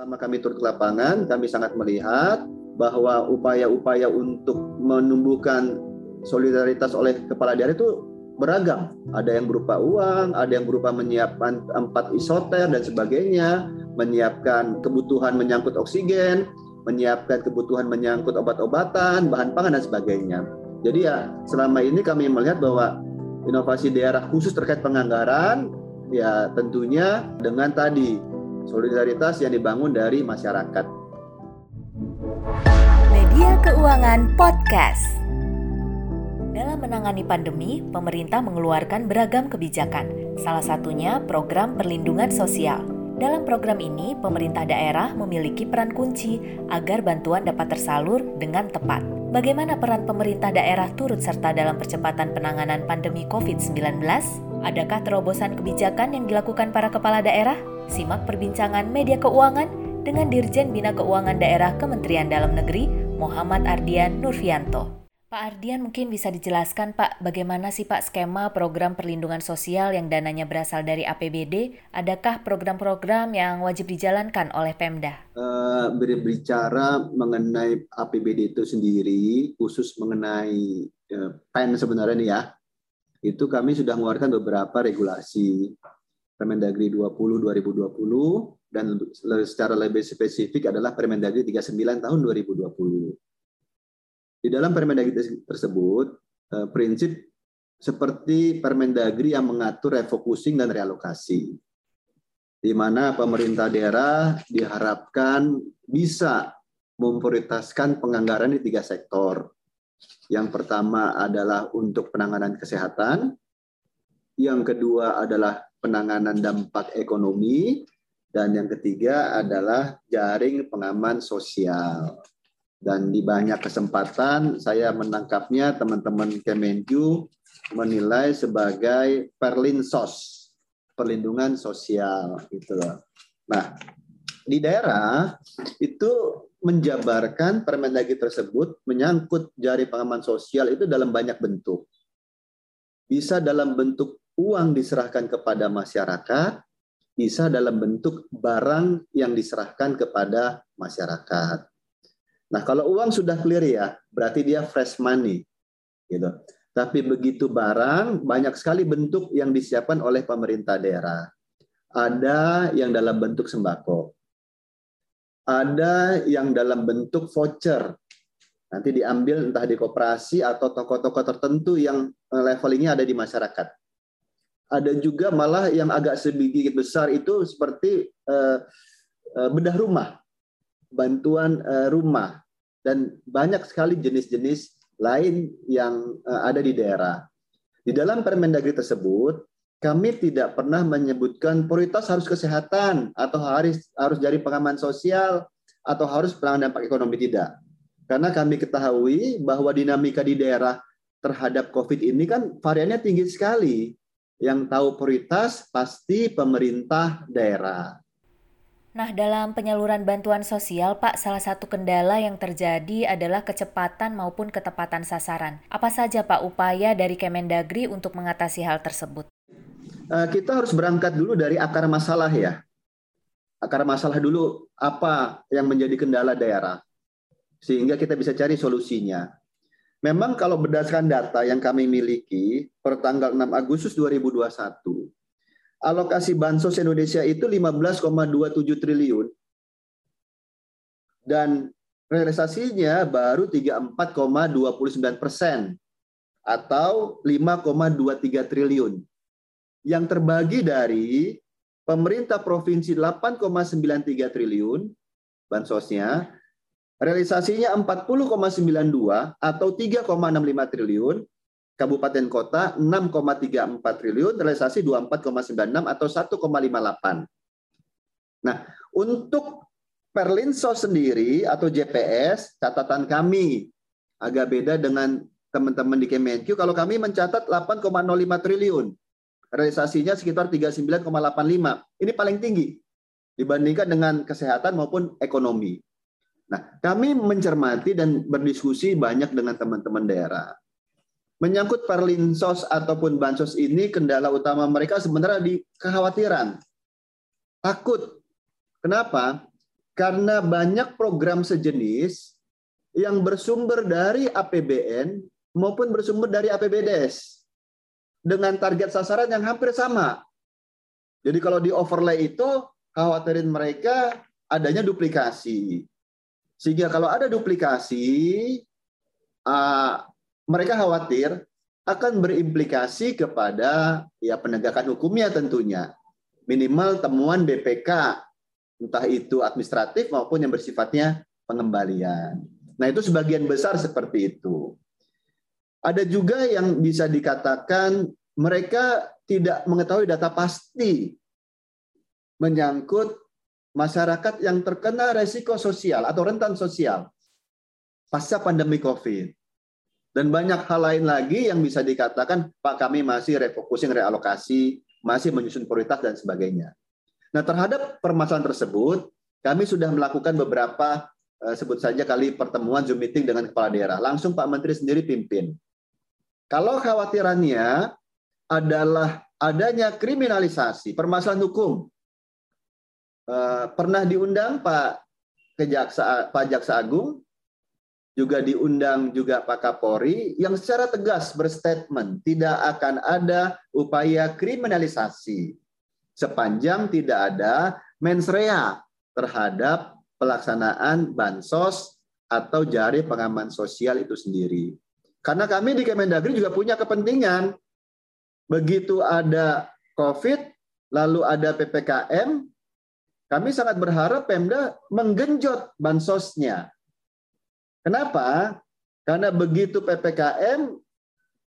Selama kami turun ke lapangan, kami sangat melihat bahwa upaya-upaya untuk menumbuhkan solidaritas oleh kepala daerah itu beragam. Ada yang berupa uang, ada yang berupa menyiapkan empat isoter dan sebagainya, menyiapkan kebutuhan menyangkut oksigen, menyiapkan kebutuhan menyangkut obat-obatan, bahan pangan dan sebagainya. Jadi ya selama ini kami melihat bahwa inovasi daerah khusus terkait penganggaran ya tentunya dengan tadi solidaritas yang dibangun dari masyarakat. Media Keuangan Podcast. Dalam menangani pandemi, pemerintah mengeluarkan beragam kebijakan, salah satunya program perlindungan sosial. Dalam program ini, pemerintah daerah memiliki peran kunci agar bantuan dapat tersalur dengan tepat. Bagaimana peran pemerintah daerah turut serta dalam percepatan penanganan pandemi COVID-19? Adakah terobosan kebijakan yang dilakukan para kepala daerah? Simak perbincangan media keuangan dengan Dirjen Bina Keuangan Daerah Kementerian Dalam Negeri, Muhammad Ardian Nurfianto. Pak Ardian mungkin bisa dijelaskan Pak bagaimana sih Pak skema program perlindungan sosial yang dananya berasal dari APBD? Adakah program-program yang wajib dijalankan oleh Pemda? Uh, berbicara mengenai APBD itu sendiri, khusus mengenai uh, PEN sebenarnya ya, itu kami sudah mengeluarkan beberapa regulasi Permendagri 20 2020 dan secara lebih spesifik adalah Permendagri 39 tahun 2020 di dalam Permendagri tersebut, eh, prinsip seperti Permendagri yang mengatur refocusing dan realokasi, di mana pemerintah daerah diharapkan bisa memprioritaskan penganggaran di tiga sektor. Yang pertama adalah untuk penanganan kesehatan, yang kedua adalah penanganan dampak ekonomi, dan yang ketiga adalah jaring pengaman sosial. Dan di banyak kesempatan saya menangkapnya teman-teman Kemenju menilai sebagai perlinsos, perlindungan sosial gitu. Nah, di daerah itu menjabarkan Permendagri tersebut menyangkut jari pengaman sosial itu dalam banyak bentuk. Bisa dalam bentuk uang diserahkan kepada masyarakat, bisa dalam bentuk barang yang diserahkan kepada masyarakat. Nah, kalau uang sudah clear ya, berarti dia fresh money. Gitu. Tapi begitu barang, banyak sekali bentuk yang disiapkan oleh pemerintah daerah. Ada yang dalam bentuk sembako. Ada yang dalam bentuk voucher. Nanti diambil entah di koperasi atau toko-toko tertentu yang eh, levelingnya ada di masyarakat. Ada juga malah yang agak sedikit besar itu seperti uh, uh, bedah rumah bantuan uh, rumah dan banyak sekali jenis-jenis lain yang ada di daerah. Di dalam Permendagri tersebut, kami tidak pernah menyebutkan prioritas harus kesehatan atau harus harus dari pengaman sosial atau harus penanganan dampak ekonomi tidak. Karena kami ketahui bahwa dinamika di daerah terhadap COVID ini kan variannya tinggi sekali. Yang tahu prioritas pasti pemerintah daerah. Nah, dalam penyaluran bantuan sosial, Pak, salah satu kendala yang terjadi adalah kecepatan maupun ketepatan sasaran. Apa saja, Pak, upaya dari Kemendagri untuk mengatasi hal tersebut? Eh, kita harus berangkat dulu dari akar masalah ya. Akar masalah dulu apa yang menjadi kendala daerah. Sehingga kita bisa cari solusinya. Memang kalau berdasarkan data yang kami miliki per tanggal 6 Agustus 2021, alokasi bansos Indonesia itu 15,27 triliun. Dan realisasinya baru 34,29 persen atau 5,23 triliun. Yang terbagi dari pemerintah provinsi 8,93 triliun bansosnya realisasinya 40,92 atau 3,65 triliun kabupaten kota 6,34 triliun, realisasi 24,96 atau 1,58. Nah, untuk Perlinsos sendiri atau JPS, catatan kami agak beda dengan teman-teman di Kemenq. Kalau kami mencatat 8,05 triliun, realisasinya sekitar 39,85. Ini paling tinggi dibandingkan dengan kesehatan maupun ekonomi. Nah, kami mencermati dan berdiskusi banyak dengan teman-teman daerah. Menyangkut perlinsos ataupun bansos ini, kendala utama mereka sebenarnya di kekhawatiran. Takut. Kenapa? karena banyak program sejenis yang bersumber dari APBN maupun bersumber dari APBDes dengan target sasaran yang hampir sama. Jadi kalau di overlay itu khawatirin mereka adanya duplikasi. Sehingga kalau ada duplikasi, uh, mereka khawatir akan berimplikasi kepada ya penegakan hukumnya tentunya. Minimal temuan BPK, entah itu administratif maupun yang bersifatnya pengembalian. Nah itu sebagian besar seperti itu. Ada juga yang bisa dikatakan mereka tidak mengetahui data pasti menyangkut masyarakat yang terkena resiko sosial atau rentan sosial pasca pandemi COVID. Dan banyak hal lain lagi yang bisa dikatakan, Pak kami masih refocusing realokasi, masih menyusun prioritas dan sebagainya. Nah terhadap permasalahan tersebut, kami sudah melakukan beberapa eh, sebut saja kali pertemuan Zoom meeting dengan kepala daerah. Langsung Pak Menteri sendiri pimpin. Kalau khawatirannya adalah adanya kriminalisasi, permasalahan hukum pernah diundang Pak Kejaksa Pak Jaksa Agung, juga diundang juga Pak Kapolri yang secara tegas berstatement tidak akan ada upaya kriminalisasi sepanjang tidak ada mens rea terhadap pelaksanaan bansos atau jari pengaman sosial itu sendiri. Karena kami di Kemendagri juga punya kepentingan begitu ada COVID, lalu ada PPKM, kami sangat berharap Pemda menggenjot bansosnya. Kenapa? Karena begitu PPKM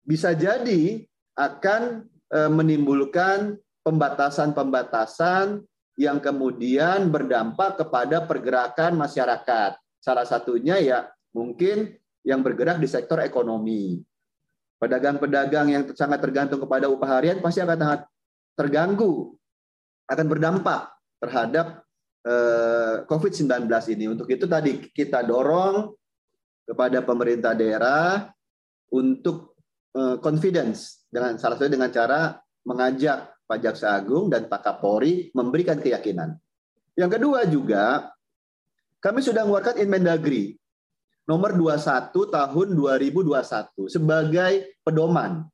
bisa jadi akan e, menimbulkan pembatasan-pembatasan yang kemudian berdampak kepada pergerakan masyarakat. Salah satunya ya mungkin yang bergerak di sektor ekonomi. Pedagang-pedagang yang sangat tergantung kepada upah harian pasti akan sangat terganggu, akan berdampak terhadap eh, COVID-19 ini. Untuk itu tadi kita dorong kepada pemerintah daerah untuk eh, confidence dengan salah satu dengan cara mengajak Pak Jaksa Agung dan Pak Kapolri memberikan keyakinan. Yang kedua juga kami sudah mengeluarkan Inmendagri nomor 21 tahun 2021 sebagai pedoman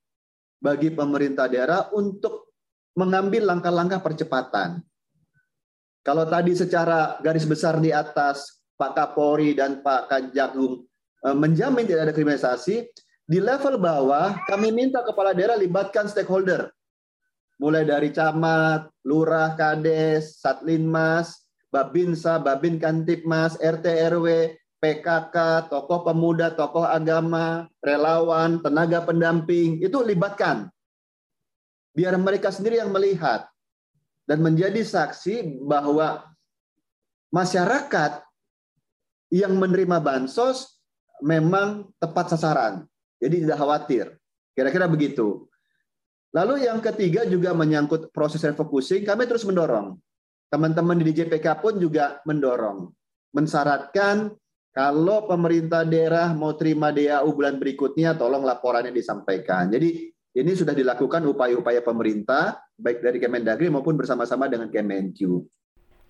bagi pemerintah daerah untuk mengambil langkah-langkah percepatan kalau tadi secara garis besar di atas Pak Kapolri dan Pak Kanjagung e, menjamin tidak ada kriminalisasi, di level bawah kami minta kepala daerah libatkan stakeholder. Mulai dari camat, lurah, kades, satlinmas, babinsa, babin kantipmas, RT RW, PKK, tokoh pemuda, tokoh agama, relawan, tenaga pendamping, itu libatkan. Biar mereka sendiri yang melihat dan menjadi saksi bahwa masyarakat yang menerima bansos memang tepat sasaran. Jadi tidak khawatir. Kira-kira begitu. Lalu yang ketiga juga menyangkut proses refocusing, kami terus mendorong. Teman-teman di DJPK pun juga mendorong. Mensyaratkan kalau pemerintah daerah mau terima DAU bulan berikutnya, tolong laporannya disampaikan. Jadi ini sudah dilakukan upaya-upaya pemerintah, baik dari Kemendagri maupun bersama-sama dengan Kemenq.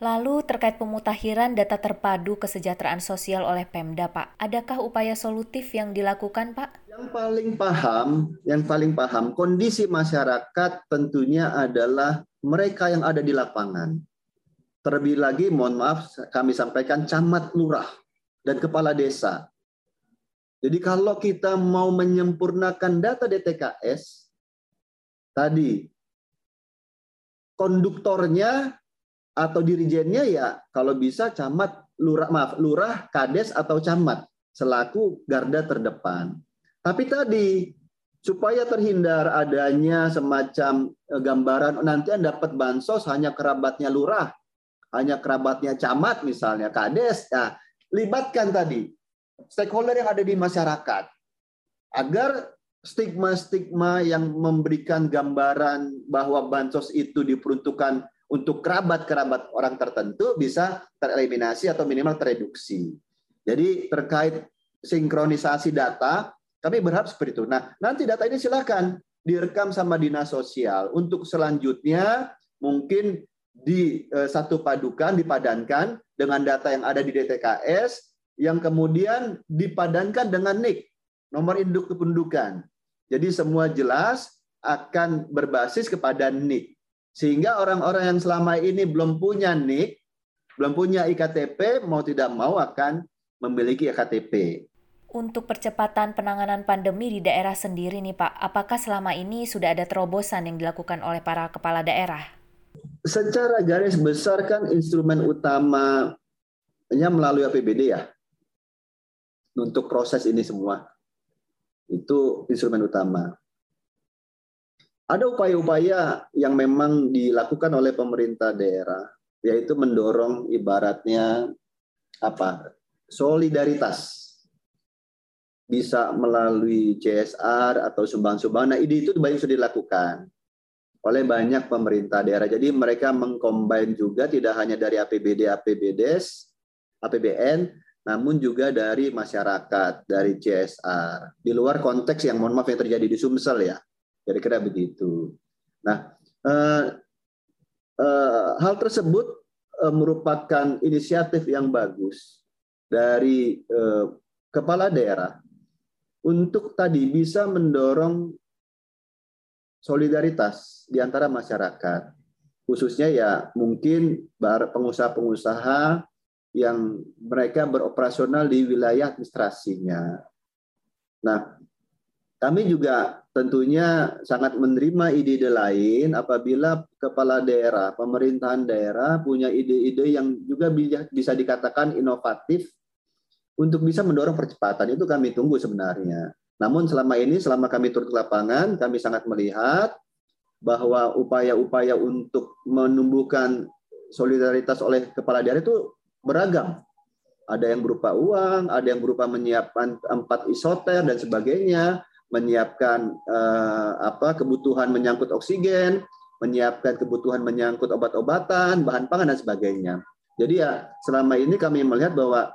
Lalu terkait pemutakhiran data terpadu kesejahteraan sosial oleh Pemda, Pak, adakah upaya solutif yang dilakukan, Pak? Yang paling paham, yang paling paham kondisi masyarakat tentunya adalah mereka yang ada di lapangan. Terlebih lagi, mohon maaf, kami sampaikan camat lurah dan kepala desa. Jadi kalau kita mau menyempurnakan data DTKS, tadi konduktornya atau dirijennya ya kalau bisa camat lurah maaf lurah kades atau camat selaku garda terdepan. Tapi tadi supaya terhindar adanya semacam eh, gambaran nanti Anda dapat bansos hanya kerabatnya lurah, hanya kerabatnya camat misalnya kades, ya libatkan tadi stakeholder yang ada di masyarakat agar stigma-stigma yang memberikan gambaran bahwa bansos itu diperuntukkan untuk kerabat-kerabat orang tertentu bisa tereliminasi atau minimal tereduksi. Jadi terkait sinkronisasi data, kami berharap seperti itu. Nah, nanti data ini silakan direkam sama dinas sosial untuk selanjutnya mungkin di uh, satu padukan, dipadankan dengan data yang ada di DTKS, yang kemudian dipadankan dengan NIK, nomor induk kependudukan. Jadi semua jelas akan berbasis kepada NIK. Sehingga orang-orang yang selama ini belum punya NIK, belum punya IKTP, mau tidak mau akan memiliki IKTP. Untuk percepatan penanganan pandemi di daerah sendiri nih Pak, apakah selama ini sudah ada terobosan yang dilakukan oleh para kepala daerah? Secara garis besar kan instrumen utamanya melalui APBD ya. Untuk proses ini semua. Itu instrumen utama. Ada upaya-upaya yang memang dilakukan oleh pemerintah daerah, yaitu mendorong ibaratnya apa solidaritas bisa melalui CSR atau sumbang-sumbang. Nah, ide itu banyak sudah dilakukan oleh banyak pemerintah daerah. Jadi mereka mengcombine juga tidak hanya dari APBD, APBDes, APBN, namun juga dari masyarakat, dari CSR. Di luar konteks yang mohon maaf yang terjadi di Sumsel ya. Kira-kira begitu. Nah, eh, eh, hal tersebut eh, merupakan inisiatif yang bagus dari eh, kepala daerah untuk tadi bisa mendorong solidaritas di antara masyarakat. Khususnya ya mungkin pengusaha-pengusaha yang mereka beroperasional di wilayah administrasinya. Nah, kami juga tentunya sangat menerima ide-ide lain apabila kepala daerah, pemerintahan daerah punya ide-ide yang juga bisa dikatakan inovatif untuk bisa mendorong percepatan itu kami tunggu sebenarnya. Namun selama ini, selama kami turun ke lapangan, kami sangat melihat bahwa upaya-upaya untuk menumbuhkan solidaritas oleh kepala daerah itu beragam. Ada yang berupa uang, ada yang berupa menyiapkan empat isoter dan sebagainya, menyiapkan eh, apa kebutuhan menyangkut oksigen, menyiapkan kebutuhan menyangkut obat-obatan, bahan pangan dan sebagainya. Jadi ya selama ini kami melihat bahwa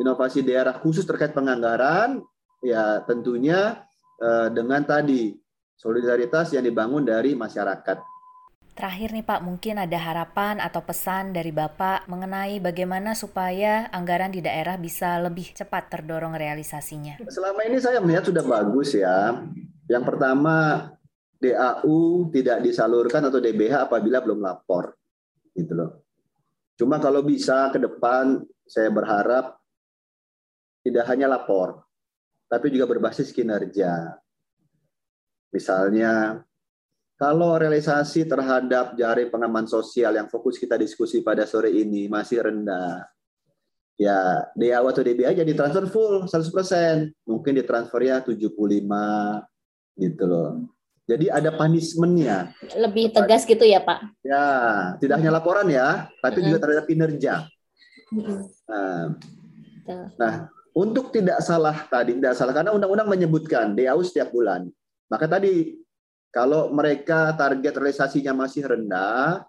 inovasi daerah khusus terkait penganggaran ya tentunya eh, dengan tadi solidaritas yang dibangun dari masyarakat. Terakhir nih Pak, mungkin ada harapan atau pesan dari Bapak mengenai bagaimana supaya anggaran di daerah bisa lebih cepat terdorong realisasinya. Selama ini saya melihat sudah bagus ya. Yang pertama DAU tidak disalurkan atau DBH apabila belum lapor. Gitu loh. Cuma kalau bisa ke depan saya berharap tidak hanya lapor, tapi juga berbasis kinerja. Misalnya, kalau realisasi terhadap jaring pengaman sosial yang fokus kita diskusi pada sore ini masih rendah, ya DAW atau DBA jadi transfer full 100%, mungkin ditransfernya 75 gitu loh. Jadi ada punishmentnya. Lebih tegas gitu ya Pak? Ya, tidak hanya laporan ya, tapi juga terhadap kinerja. Nah, nah untuk tidak salah tadi, tidak salah karena undang-undang menyebutkan DAU setiap bulan. Maka tadi kalau mereka target realisasinya masih rendah,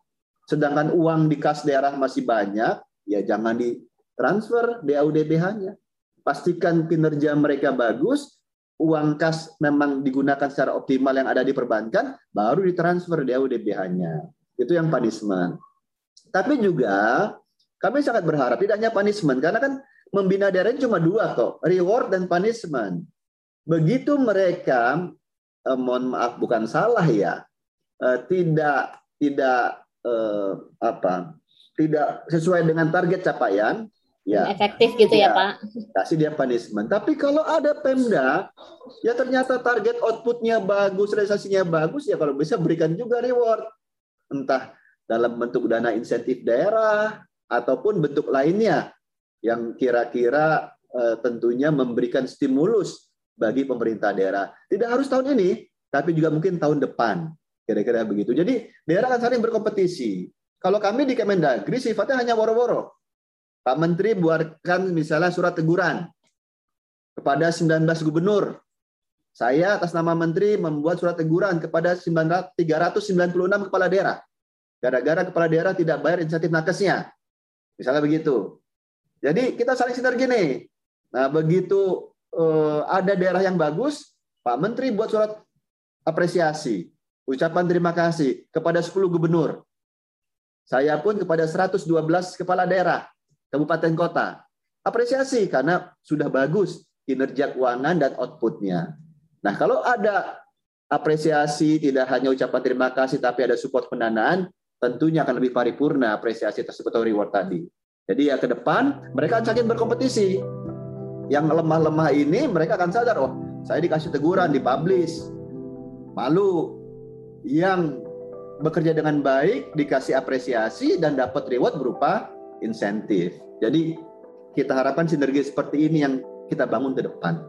sedangkan uang di kas daerah masih banyak, ya jangan ditransfer DAU DBH-nya. Pastikan kinerja mereka bagus, uang kas memang digunakan secara optimal yang ada di perbankan, baru ditransfer DAU DBH-nya. Itu yang punishment. Tapi juga kami sangat berharap tidak hanya punishment, karena kan membina daerah cuma dua kok, reward dan punishment. Begitu mereka, eh, mohon maaf bukan salah ya, eh, tidak tidak eh, apa, tidak sesuai dengan target capaian, ya. Efektif gitu ya, ya Pak. Kasih dia punishment. Tapi kalau ada Pemda, ya ternyata target outputnya bagus, realisasinya bagus, ya kalau bisa berikan juga reward, entah dalam bentuk dana insentif daerah ataupun bentuk lainnya yang kira-kira uh, tentunya memberikan stimulus bagi pemerintah daerah. Tidak harus tahun ini, tapi juga mungkin tahun depan. Kira-kira begitu. Jadi daerah akan saling berkompetisi. Kalau kami di Kemendagri sifatnya hanya woro-woro. Pak Menteri buatkan misalnya surat teguran kepada 19 gubernur. Saya atas nama Menteri membuat surat teguran kepada 396 kepala daerah. Gara-gara kepala daerah tidak bayar insentif nakesnya. Misalnya begitu. Jadi kita saling sinergi nih. Nah, begitu ada daerah yang bagus, Pak Menteri buat surat apresiasi, ucapan terima kasih kepada 10 gubernur. Saya pun kepada 112 kepala daerah, kabupaten kota. Apresiasi karena sudah bagus kinerja keuangan dan outputnya. Nah, kalau ada apresiasi, tidak hanya ucapan terima kasih, tapi ada support pendanaan, tentunya akan lebih paripurna apresiasi tersebut atau reward tadi. Jadi ya ke depan mereka akan berkompetisi. Yang lemah-lemah ini mereka akan sadar, oh saya dikasih teguran, dipublish. Malu. Yang bekerja dengan baik, dikasih apresiasi, dan dapat reward berupa insentif. Jadi kita harapkan sinergi seperti ini yang kita bangun ke depan.